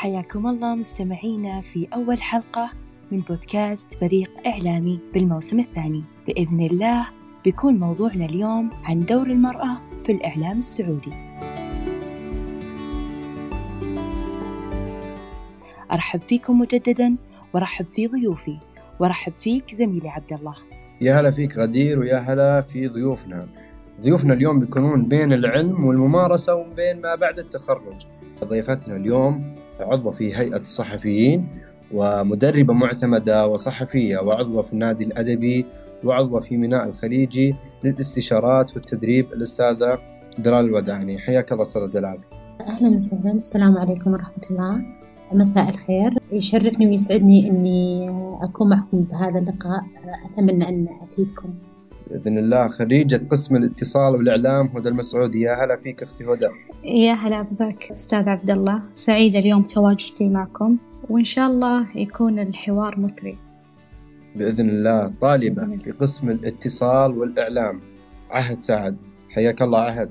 حياكم الله مستمعينا في أول حلقة من بودكاست فريق إعلامي بالموسم الثاني. بإذن الله بيكون موضوعنا اليوم عن دور المرأة في الإعلام السعودي. أرحب فيكم مجددا وأرحب في ضيوفي وأرحب فيك زميلي عبد الله. يا هلا فيك غدير ويا هلا في ضيوفنا. ضيوفنا اليوم بيكونون بين العلم والممارسة وبين ما بعد التخرج. ضيفتنا اليوم عضوة في هيئة الصحفيين ومدربة معتمدة وصحفية وعضوة في النادي الأدبي وعضوة في ميناء الخليجي للاستشارات والتدريب الأستاذة دلال الوداني. حياك الله أستاذة دلال أهلا وسهلا. السلام عليكم ورحمة الله. مساء الخير. يشرفني ويسعدني أني أكون معكم بهذا اللقاء. أتمنى أن أفيدكم. بإذن الله. خريجة قسم الاتصال والإعلام هدى المسعودي يا هلا فيك أختي هدى. يا هلا بك أستاذ عبد الله. سعيدة اليوم تواجدي معكم وإن شاء الله يكون الحوار مثري. بإذن الله. طالبة في قسم الاتصال والإعلام. عهد سعد. حياك الله عهد.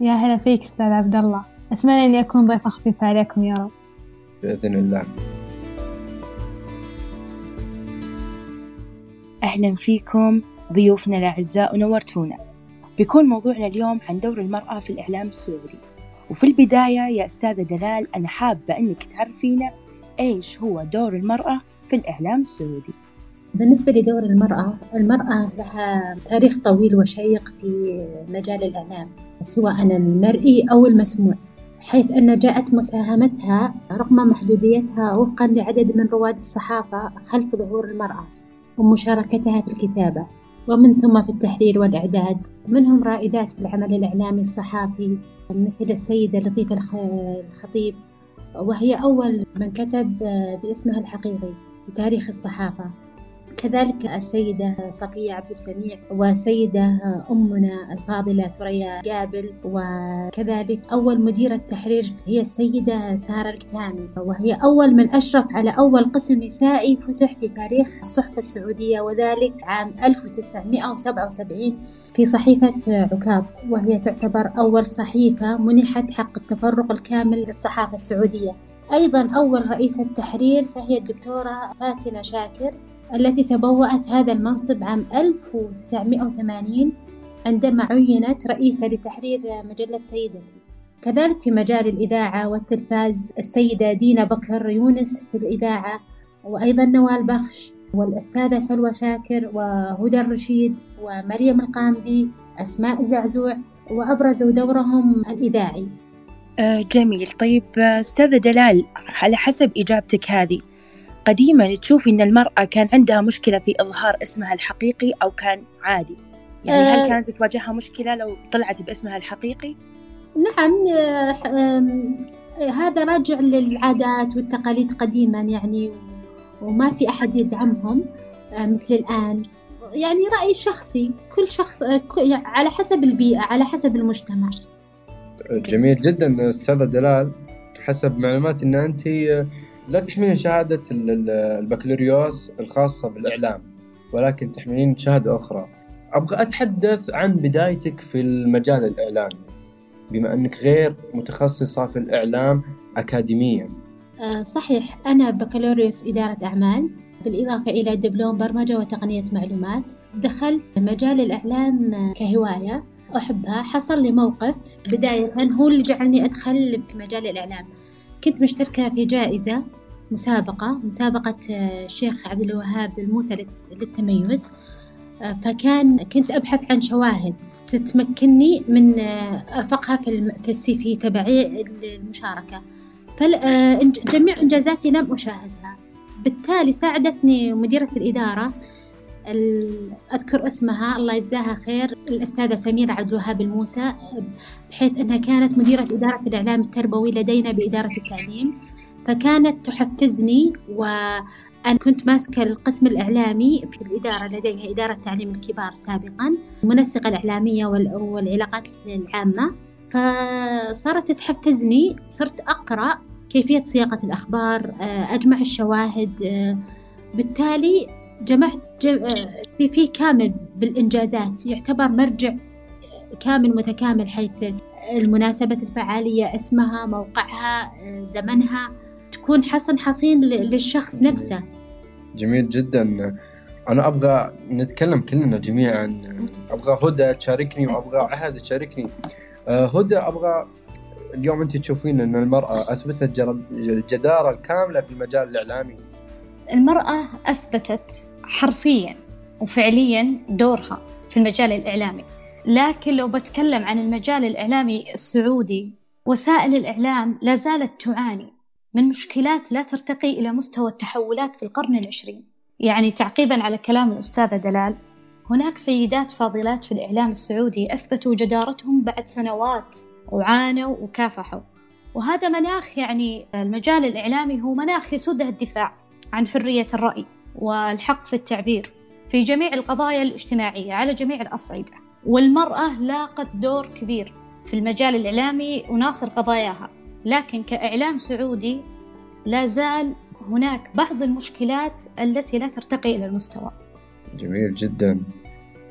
يا هلا فيك أستاذ عبد الله. أتمنى إني أكون ضيفة خفيفة عليكم يا رب. بإذن الله. أهلا فيكم. ضيوفنا الأعزاء ونورتونا. بيكون موضوعنا اليوم عن دور المرأة في الإعلام السعودي وفي البداية يا أستاذة دلال أنا حابة أنك تعرفينا إيش هو دور المرأة في الإعلام السعودي بالنسبة لدور المرأة المرأة لها تاريخ طويل وشيق في مجال الإعلام سواء المرئي أو المسموع حيث أن جاءت مساهمتها رغم محدوديتها وفقا لعدد من رواد الصحافة خلف ظهور المرأة ومشاركتها في الكتابة. ومن ثم في التحرير والإعداد. منهم رائدات في العمل الإعلامي الصحافي مثل السيدة لطيفة الخطيب وهي أول من كتب باسمها الحقيقي في تاريخ الصحافة. كذلك السيدة صفية عبد السميع والسيدة أمنا الفاضلة ثريا قابل وكذلك أول مديرة تحرير هي السيدة سارة الكتامي وهي أول من أشرف على أول قسم نسائي فتح في تاريخ الصحف السعودية وذلك عام 1977 في صحيفة عكاظ وهي تعتبر أول صحيفة منحت حق التفرغ الكامل للصحافة السعودية. أيضا أول رئيسة تحرير فهي الدكتورة فاتنة شاكر. التي تبوأت هذا المنصب عام 1980 عندما عينت رئيسة لتحرير مجلة سيدتي. كذلك في مجال الإذاعة والتلفاز السيدة دينا بكر يونس في الإذاعة وأيضا نوال بخش والأستاذة سلوى شاكر وهدى الرشيد ومريم القامدي أسماء زعزوع وأبرزوا دورهم الإذاعي. آه جميل. طيب أستاذة دلال على حسب إجابتك هذه قديما تشوفي أن المرأة كان عندها مشكلة في إظهار اسمها الحقيقي أو كان عادي. يعني هل أه. كانت تواجهها مشكلة لو طلعت باسمها الحقيقي؟ نعم هذا راجع للعادات والتقاليد قديما يعني وما في أحد يدعمهم مثل الآن. يعني رأي شخصي كل شخص على حسب البيئة على حسب المجتمع. جميل جدا أستاذة دلال حسب معلوماتي أن أنت لا تحملين شهادة البكالوريوس الخاصة بالإعلام ولكن تحملين شهادة أخرى. أبغى أتحدث عن بدايتك في المجال الإعلامي بما أنك غير متخصصة في الإعلام أكاديميا. صحيح أنا بكالوريوس إدارة أعمال بالإضافة إلى دبلوم برمجة وتقنية معلومات. دخلت مجال الإعلام كهواية أحبها حصل لي موقف. بداية هو اللي جعلني أدخل في مجال الإعلام. كنت مشتركة في جائزة مسابقة مسابقة الشيخ عبد الوهاب الموسى للتميز. فكان كنت أبحث عن شواهد تتمكنني من أرفقها في في السي في تبعي المشاركة فجميع إنجازاتي لم أشاهدها. بالتالي ساعدتني مديرة الإدارة أذكر اسمها الله يجزاها خير. الأستاذة سميرة عبد الوهاب الموسى بحيث أنها كانت مديرة إدارة الإعلام التربوي لدينا بإدارة التعليم. فكانت تحفزني وأنا كنت ماسكة القسم الإعلامي في الإدارة لديها إدارة تعليم الكبار سابقا المنسقة الإعلامية والعلاقات العامة. فصارت تحفزني صرت أقرأ كيفية صياغة الأخبار أجمع الشواهد بالتالي جمعت في في كامل بالإنجازات يعتبر مرجع كامل متكامل حيث المناسبة الفعالية اسمها موقعها زمنها تكون حصن حصين ل- للشخص نفسه. جميل جدا. أنا أبغى نتكلم كلنا جميعا. أبغى هدى تشاركني وأبغى عهد تشاركني. آه، هدى أبغى اليوم أنت تشوفين إن المرأة أثبتت جر- الجدارة الكاملة في المجال الإعلامي. المرأة أثبتت حرفيا وفعليا دورها في المجال الإعلامي. لكن لو بتكلم عن المجال الإعلامي السعودي وسائل الإعلام لا زالت تعاني من مشكلات لا ترتقي إلى مستوى التحولات في القرن العشرين. يعني تعقيبا على كلام الأستاذة دلال هناك سيدات فاضلات في الإعلام السعودي أثبتوا جدارتهم بعد سنوات وعانوا وكافحوا. وهذا مناخ يعني المجال الإعلامي هو مناخ يسوده الدفاع. عن حرية الرأي والحق في التعبير في جميع القضايا الاجتماعية على جميع الأصعدة. والمرأة لاقت دور كبير في المجال الإعلامي وناصر قضاياها لكن كإعلام سعودي لا زال هناك بعض المشكلات التي لا ترتقي إلى المستوى. جميل جدا.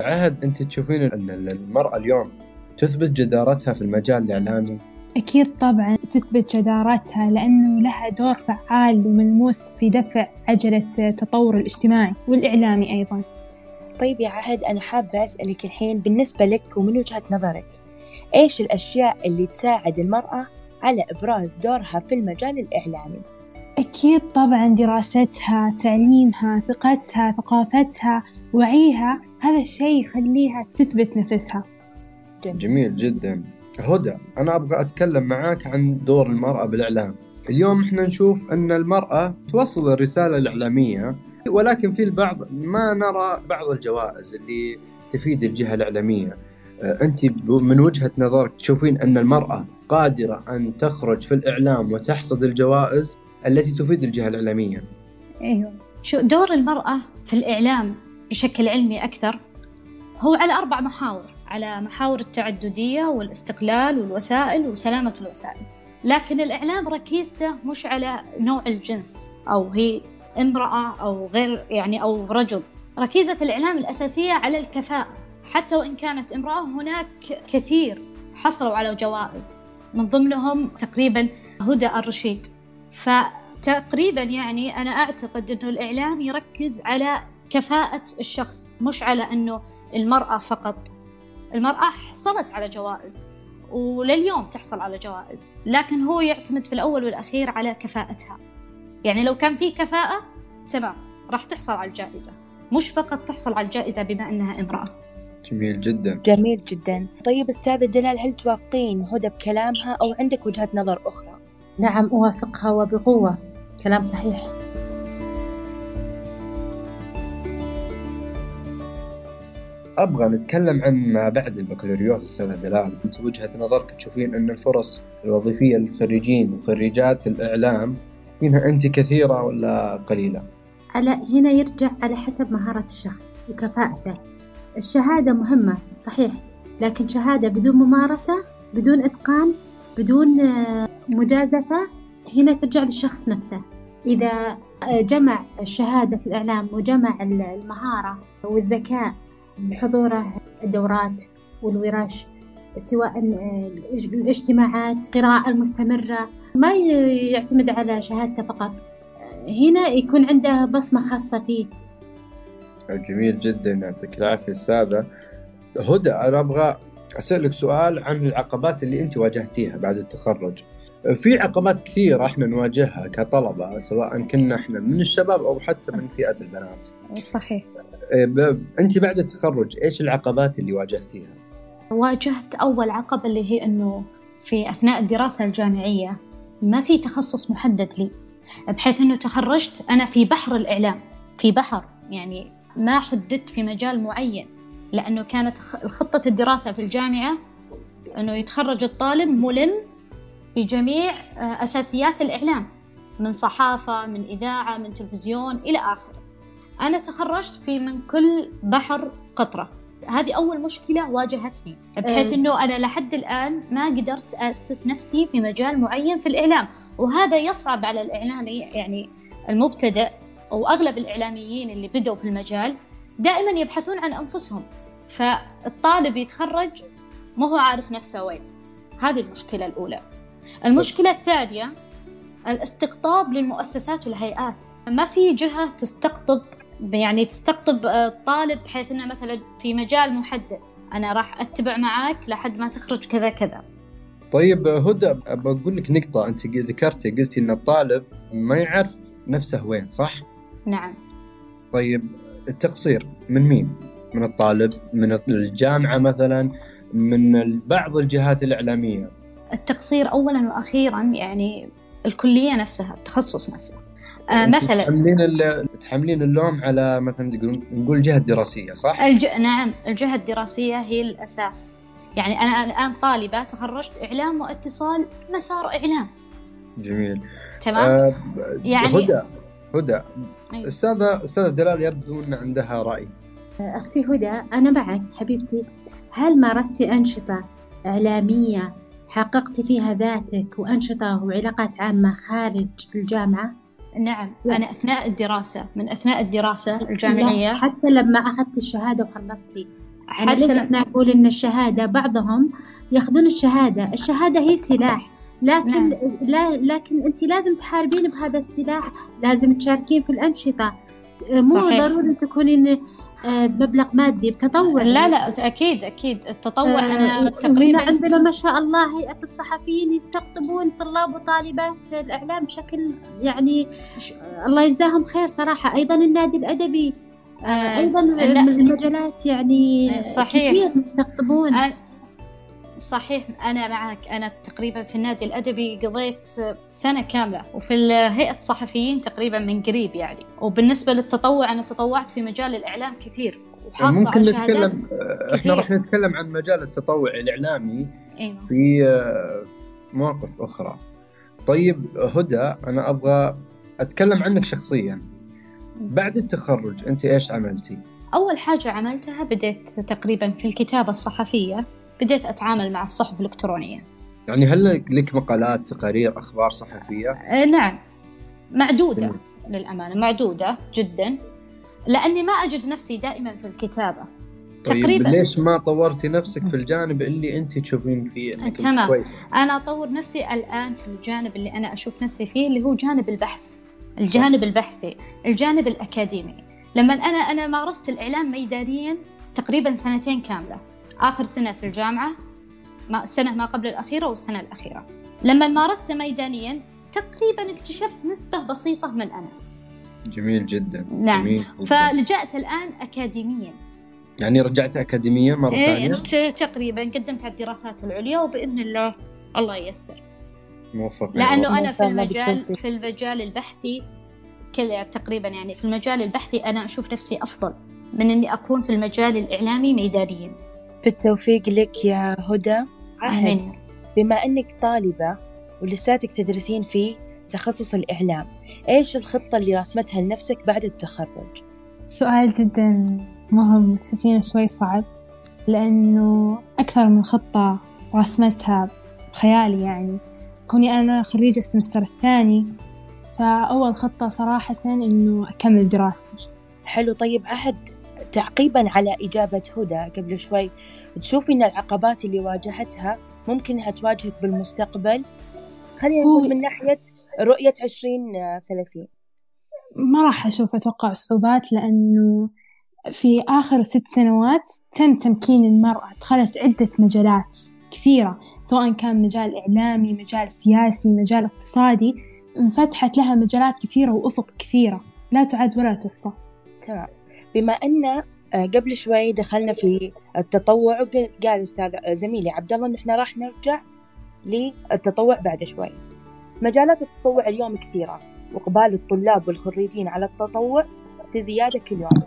عهد أنت تشوفين إن المرأة اليوم تثبت جدارتها في المجال الإعلامي؟ أكيد طبعا تثبت جدارتها لأنه لها دور فعال وملموس في دفع عجلة التطور الاجتماعي والإعلامي أيضا. طيب يا عهد أنا حابة أسألك الحين بالنسبة لك ومن وجهة نظرك إيش الأشياء اللي تساعد المرأة على إبراز دورها في المجال الإعلامي؟ أكيد طبعا دراستها تعليمها ثقتها ثقافتها وعيها هذا الشيء يخليها تثبت نفسها. جميل. جدا. هدى أنا أبغى أتكلم معاك عن دور المرأة بالإعلام. اليوم إحنا نشوف أن المرأة توصل الرسالة الإعلامية ولكن في البعض ما نرى بعض الجوائز اللي تفيد الجهة الإعلامية. آه، أنت ب- من وجهة نظرك تشوفين أن المرأة قادرة أن تخرج في الإعلام وتحصد الجوائز التي تفيد الجهة الإعلامية؟ أيوه. شو دور المرأة في الإعلام بشكل علمي أكثر؟ هو على أربع محاور. على محاور التعددية والاستقلال والوسائل وسلامة الوسائل. لكن الإعلام ركيزته مش على نوع الجنس أو هي امرأة أو غير يعني أو رجل. ركيزة الإعلام الأساسية على الكفاءة. حتى وإن كانت امرأة هناك كثير حصلوا على جوائز. من ضمنهم تقريبا هدى الرشيد. فتقريبا يعني أنا أعتقد أنه الإعلام يركز على كفاءة الشخص مش على أنه المرأة فقط. المرأة حصلت على جوائز ولليوم تحصل على جوائز لكن هو يعتمد في الأول والأخير على كفاءتها. يعني لو كان في كفاءة تمام راح تحصل على الجائزة. مش فقط تحصل على الجائزة بما أنها امرأة. جميل جدا. جميل جدا. طيب أستاذة دلال هل توافقين هدى بكلامها أو عندك وجهة نظر أخرى؟ نعم أوافقها وبقوة. كلام صحيح. أبغى نتكلم عن ما بعد البكالوريوس أستاذ دلال أنت وجهة نظرك تشوفين أن الفرص الوظيفية للخريجين وخريجات الإعلام منها أنت كثيرة ولا قليلة؟ على هنا يرجع على حسب مهارة الشخص وكفاءته. الشهادة مهمة صحيح لكن شهادة بدون ممارسة بدون إتقان بدون آه، مجازفة هنا ترجع للشخص نفسه. إذا آه، جمع الشهادة في الإعلام وجمع ال- المهارة والذكاء بحضوره الدورات والورش سواء آه، الاج- الاجتماعات القراءة المستمرة ما يعتمد على شهادته فقط. هنا يكون عنده بصمة خاصة فيه. جميل جدا. يعطيك العافية أستاذة. هدى أنا أبغى أسألك سؤال عن العقبات اللي أنت واجهتيها بعد التخرج. في عقبات كثيرة إحنا نواجهها كطلبة سواء كنا إحنا من الشباب أو حتى من فئة البنات. صحيح إيه، أنت بعد التخرج إيش العقبات اللي واجهتيها؟ واجهت أول عقبة اللي هي أنه في أثناء الدراسة الجامعية ما في تخصص محدد لي بحيث أنه تخرجت أنا في بحر الإعلام في بحر يعني ما حددت في مجال معين لأنه كانت خطة الدراسة في الجامعة أنه يتخرج الطالب ملم بجميع آه، أساسيات الإعلام من صحافة من إذاعة من تلفزيون إلى آخره. أنا تخرجت في من كل بحر قطرة. هذه أول مشكلة واجهتني بحيث إيه. أنه أنا لحد الآن ما قدرت أسس نفسي في مجال معين في الإعلام. وهذا يصعب على الإعلامي يعني المبتدئ أو أغلب الإعلاميين اللي بدوا في المجال دائما يبحثون عن أنفسهم. فالطالب يتخرج ما هو عارف نفسه وين. هذه المشكلة الأولى. المشكلة الثانية الاستقطاب للمؤسسات والهيئات ما في جهة تستقطب يعني تستقطب الطالب بحيث إنه مثلا في مجال محدد أنا راح أتبع معاك لحد ما تخرج كذا كذا طيب هدى بقول لك نقطة أنت ذكرتي قلتي إن الطالب ما يعرف نفسه وين صح؟ نعم طيب التقصير من مين؟ من الطالب؟ من الجامعة مثلا؟ من بعض الجهات الإعلامية؟ التقصير أولا وأخيرا يعني الكلية نفسها التخصص نفسه. آه مثلا تحملين تحملين اللوم على مثلا نقول الجهة الدراسية صح؟ الج... نعم الجهة الدراسية هي الأساس. يعني أنا الآن طالبة تخرجت إعلام واتصال مسار إعلام. جميل. تمام؟ آه يعني هدى هدى. أيوة. استاذة أستاذة دلال يبدو أن عندها رأي. أختي هدى أنا معك حبيبتي. هل مارستي أنشطة إعلامية حققتي فيها ذاتك وأنشطة وعلاقات عامة خارج الجامعة؟ نعم أنا أثناء الدراسة من أثناء الدراسة الجامعية حتى لما أخذت الشهادة وخلصتي أنا ليش أنا أقول إن الشهادة بعضهم يأخذون الشهادة الشهادة هي سلاح لكن نعم. لا لكن أنت لازم تحاربين بهذا السلاح لازم تشاركين في الأنشطة مو صحيح. ضروري تكونين مبلغ مادي بتطوع لا لا أكيد أكيد. التطوع آه أنا تقريبا عندنا ما شاء الله هيئة الصحفيين يستقطبون طلاب وطالبات الإعلام بشكل يعني الله يجزاهم خير صراحة. أيضا النادي الأدبي آه أيضا المجالات يعني صحيح. كثير يستقطبون. صحيح أنا معك. أنا تقريبا في النادي الأدبي قضيت سنة كاملة وفي هيئة الصحفيين تقريبا من قريب يعني. وبالنسبة للتطوع أنا تطوعت في مجال الإعلام كثير وحاصلة ممكن نتكلم إحنا راح نتكلم عن مجال التطوع الإعلامي أيوة. في مواقف أخرى. طيب هدى أنا أبغى أتكلم عنك شخصيا. بعد التخرج أنت إيش عملتي؟ أول حاجة عملتها بديت تقريبا في الكتابة الصحفية. بديت أتعامل مع الصحف الإلكترونية. يعني هل لك مقالات تقارير أخبار صحفية؟ أه نعم. معدودة. للأمانة معدودة جدا لأني ما أجد نفسي دائما في الكتابة. طيب تقريبا. ليش ما طورتي نفسك في الجانب اللي أنت تشوفين فيه؟ انك تمام. كويس. أنا أطور نفسي الآن في الجانب اللي أنا أشوف نفسي فيه اللي هو جانب البحث. الجانب صح. البحثي الجانب الأكاديمي. لما أنا أنا مارست الإعلام ميدانيا تقريبا سنتين كاملة. آخر سنة في الجامعة السنة ما قبل الأخيرة والسنة الأخيرة. لما مارست ميدانيا تقريبا اكتشفت نسبة بسيطة من أنا جميل جدا. نعم. جميل جداً. فلجأت الآن أكاديميا. يعني رجعت أكاديميا مرة إيه ثانية؟ تقريبا قدمت على الدراسات العليا وبإذن الله الله ييسر. موفق. لأنه أنا في المجال في المجال البحثي كذا تقريبا يعني في المجال البحثي أنا أشوف نفسي أفضل من إني أكون في المجال الإعلامي ميدانيا. بالتوفيق لك يا هدى. عهد بما أنك طالبة ولساتك تدرسين في تخصص الإعلام إيش الخطة اللي رسمتها لنفسك بعد التخرج؟ سؤال جدا مهم تحسينه شوي صعب لأنه أكثر من خطة رسمتها بخيالي يعني. كوني أنا خريجة السمستر الثاني فأول خطة صراحة إنه أكمل دراستي. حلو. طيب عهد تعقيبا على إجابة هدى قبل شوي تشوفي إن العقبات اللي واجهتها ممكن إنها تواجهك بالمستقبل؟ خلينا نقول من ناحية رؤية عشرين ثلاثين. ما راح أشوف أتوقع صعوبات لأنه في آخر ست سنوات تم تمكين المرأة دخلت عدة مجالات كثيرة سواء كان مجال إعلامي مجال سياسي مجال اقتصادي انفتحت لها مجالات كثيرة وأفق كثيرة لا تعد ولا تحصى. تمام. بما أن قبل شوي دخلنا في التطوع وقال أستاذ آه، زميلي عبد الله ان إحنا راح نرجع للتطوع بعد شوي. مجالات التطوع اليوم كثيرة وإقبال الطلاب والخريجين على التطوع في زيادة كل يوم.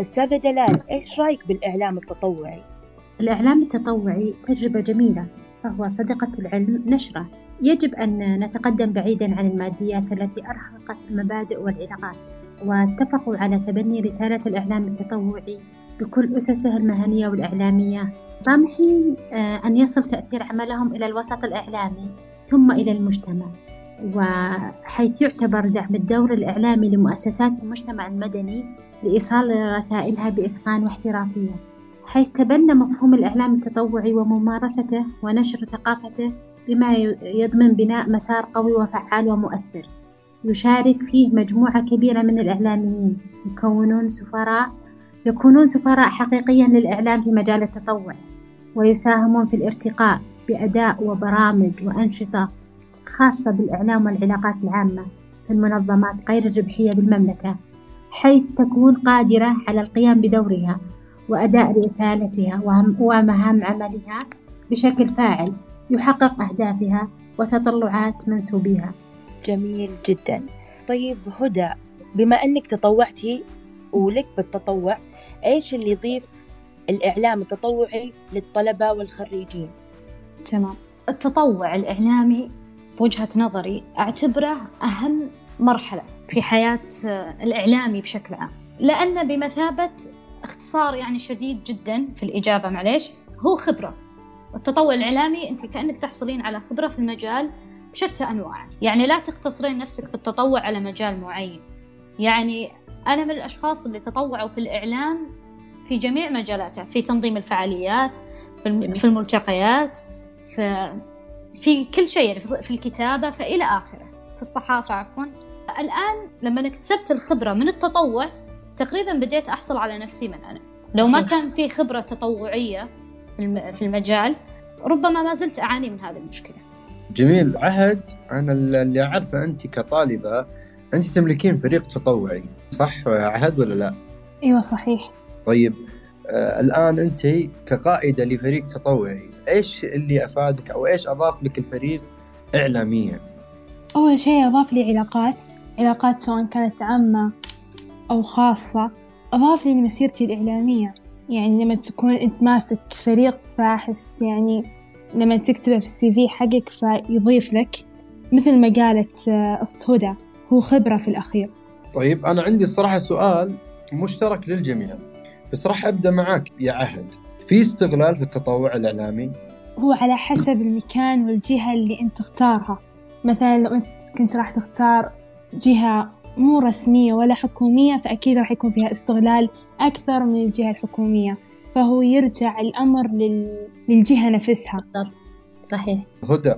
أستاذة دلال إيش رأيك بالإعلام التطوعي؟ الإعلام التطوعي تجربة جميلة فهو صدقة العلم نشرة. يجب أن نتقدم بعيدا عن الماديات التي أرهقت المبادئ والعلاقات. واتفقوا على تبني رسالة الإعلام التطوعي بكل أسسه المهنية والإعلامية. طامحين آه، أن يصل تأثير عملهم إلى الوسط الإعلامي ثم إلى المجتمع. وحيث يعتبر دعم الدور الإعلامي لمؤسسات المجتمع المدني لإيصال رسائلها بإتقان واحترافية. حيث تبنى مفهوم الإعلام التطوعي وممارسته ونشر ثقافته بما يضمن بناء مسار قوي وفعال ومؤثر. يشارك فيه مجموعة كبيرة من الإعلاميين. يكونون سفراء يكونون سفراء حقيقيا للإعلام في مجال التطوع ويساهمون في الارتقاء بأداء وبرامج وأنشطة خاصة بالإعلام والعلاقات العامة في المنظمات غير الربحية بالمملكة حيث تكون قادرة على القيام بدورها وأداء رسالتها ومهام عملها بشكل فاعل يحقق أهدافها وتطلعات منسوبيها. جميل جدا. طيب هدى بما أنك تطوعتي ولك بالتطوع إيش اللي يضيف الإعلام التطوعي للطلبة والخريجين؟ تمام. التطوع الإعلامي بوجهة نظري أعتبره أهم مرحلة في حياة الإعلامي بشكل عام. لأنه بمثابة اختصار يعني شديد جدا في الإجابة معليش هو خبرة. التطوع الإعلامي أنت كأنك تحصلين على خبرة في المجال بشتى أنواع. يعني لا تقتصرين نفسك في التطوع على مجال معين. يعني أنا من الأشخاص اللي تطوعوا في الإعلام في جميع مجالاته في تنظيم الفعاليات في الملتقيات في في كل شيء يعني في الكتابة فإلى آخره في الصحافة عفوا. الآن لما اكتسبت الخبرة من التطوع تقريبا بديت أحصل على نفسي من أنا. لو ما كان في خبرة تطوعية في المجال ربما ما زلت أعاني من هذه المشكلة. جميل عهد أنا اللي أعرفه أنت كطالبة أنت تملكين فريق تطوعي صح عهد ولا لا؟ أيوة صحيح طيب آه الآن أنت كقائدة لفريق تطوعي إيش اللي أفادك أو إيش أضاف لك الفريق إعلاميا؟ أول شيء أضاف لي علاقات علاقات سواء كانت عامة أو خاصة أضاف لي لمسيرتي الإعلامية يعني لما تكون أنت ماسك فريق فأحس يعني لما تكتبه في السي في حقك فيضيف لك مثل ما قالت آه، أخت هدى هو خبرة في الأخير. طيب أنا عندي الصراحة سؤال مشترك للجميع. بس راح أبدأ معاك يا عهد. في استغلال في التطوع الإعلامي؟ هو على حسب المكان والجهة اللي أنت تختارها. مثلا لو أنت كنت راح تختار جهة مو رسمية ولا حكومية فأكيد راح يكون فيها استغلال أكثر من الجهة الحكومية. فهو يرجع الأمر لل... للجهة نفسها. صحيح. هدى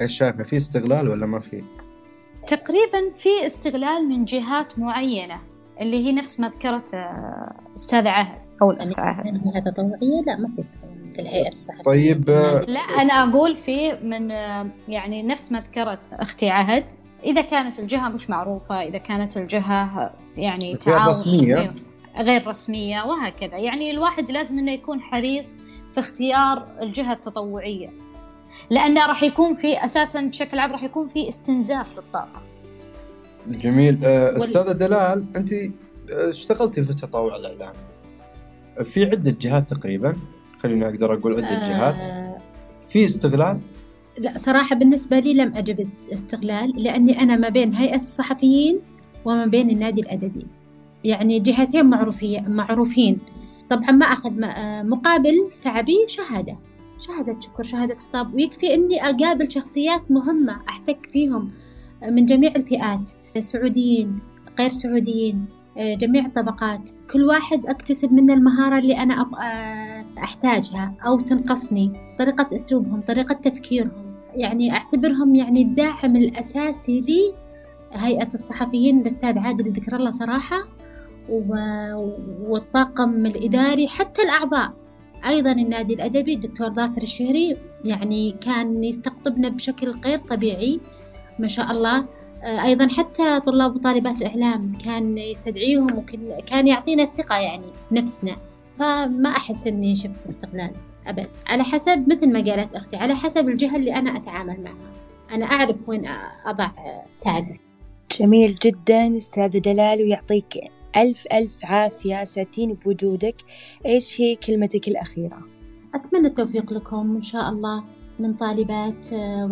إيش شايفة في استغلال ولا ما في؟ تقريبا في استغلال من جهات معينة اللي هي نفس ما ذكرت آه، أستاذة عهد. أو الأستاذ عهد. جهة تطوعية لا ما في استغلال في الهيئة الصحفية طيب آه، لا أنا أقول في من آه، يعني نفس ما ذكرت أختي عهد إذا كانت الجهة مش معروفة إذا كانت الجهة يعني تعاون رسمية. أيوه، غير رسمية وهكذا. يعني الواحد لازم إنه يكون حريص في اختيار الجهة التطوعية لأنه راح يكون في أساسا بشكل عام راح يكون في استنزاف للطاقة. جميل. آه، أستاذة دلال أنت آه، اشتغلتي في التطوع الإعلامي. في عدة جهات تقريبا خليني أقدر أقول عدة آه جهات. في استغلال؟ لا صراحة بالنسبة لي لم أجد استغلال لأني أنا ما بين هيئة الصحفيين وما بين النادي الأدبي. يعني جهتين معروفين معروفين. طبعا ما أخذ مقابل تعبي شهادة. شهادة شكر شهادة خطاب. ويكفي إني أقابل شخصيات مهمة أحتك فيهم من جميع الفئات. سعوديين غير سعوديين جميع الطبقات. كل واحد أكتسب منه المهارة اللي أنا أحتاجها أو تنقصني. طريقة أسلوبهم طريقة تفكيرهم. يعني أعتبرهم يعني الداعم الأساسي لي هيئة الصحفيين الأستاذ عادل ذكر الله صراحة. والطاقم الإداري حتى الأعضاء. أيضا النادي الأدبي الدكتور ظافر الشهري يعني كان يستقطبنا بشكل غير طبيعي ما شاء الله. أيضا حتى طلاب وطالبات الإعلام كان يستدعيهم وكان يعطينا الثقة يعني نفسنا. فما أحس إني شفت استغلال أبد. على حسب مثل ما قالت أختي على حسب الجهة اللي أنا أتعامل معها. أنا أعرف وين أضع تعبي جميل جدا أستاذة دلال ويعطيك ألف ألف عافية ساتين بوجودك. إيش هي كلمتك الأخيرة؟ أتمنى التوفيق لكم إن شاء الله من طالبات آه،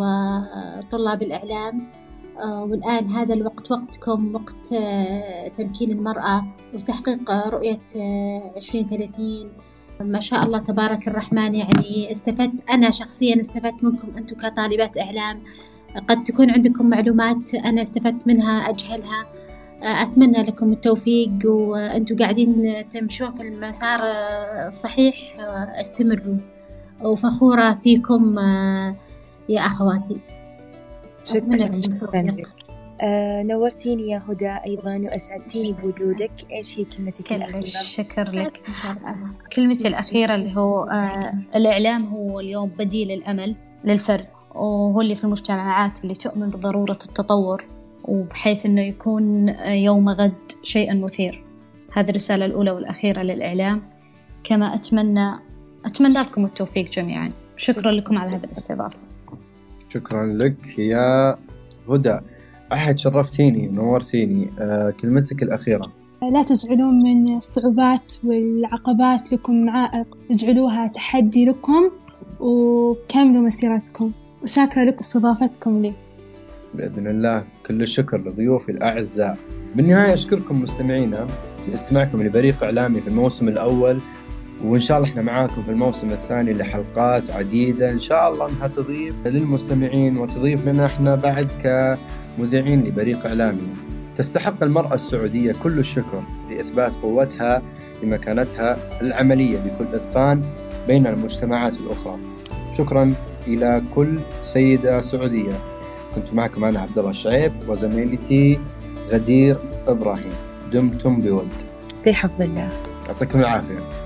وطلاب الإعلام. آه، والآن هذا الوقت وقتكم وقت آه، تمكين المرأة وتحقيق رؤية عشرين ثلاثين. ما شاء الله تبارك الرحمن يعني استفدت أنا شخصيا استفدت منكم أنتم كطالبات إعلام. قد تكون عندكم معلومات أنا استفدت منها أجهلها. أتمنى لكم التوفيق وأنتم قاعدين تمشون في المسار الصحيح استمروا. وفخورة فيكم يا أخواتي. شكرا لكم شكرا. آه نورتيني يا هدى أيضا وأسعدتيني بوجودك. إيش هي كلمتك كل الأخيرة؟ الشكر لك. كلمتي الأخيرة اللي هو آه الإعلام هو اليوم بديل الأمل للفرد وهو اللي في المجتمعات اللي تؤمن بضرورة التطور. وبحيث أنه يكون يوم غد شيئا مثير. هذه الرسالة الأولى والأخيرة للإعلام. كما أتمنى أتمنى لكم التوفيق جميعا. شكرا لكم على هذه الاستضافة. شكرا لك يا هدى. أحد شرفتيني ونورتيني آه كلمتك الأخيرة. لا تجعلون من الصعوبات والعقبات لكم عائق اجعلوها تحدي لكم وكملوا مسيرتكم. وشاكرة لكم استضافتكم لي. بإذن الله. كل الشكر لضيوفي الأعزاء. بالنهاية أشكركم مستمعينا لاستماعكم لبريق إعلامي في الموسم الأول وإن شاء الله إحنا معاكم في الموسم الثاني لحلقات عديدة. إن شاء الله أنها تضيف للمستمعين وتضيف لنا إحنا بعد كمذيعين لبريق إعلامي. تستحق المرأة السعودية كل الشكر لإثبات قوتها لمكانتها العملية بكل إتقان بين المجتمعات الأخرى. شكرا إلى كل سيدة سعودية. كنت معكم أنا عبد الله الشعيب وزميلتي غدير إبراهيم. دمتم بود. في حفظ الله. يعطيكم العافية.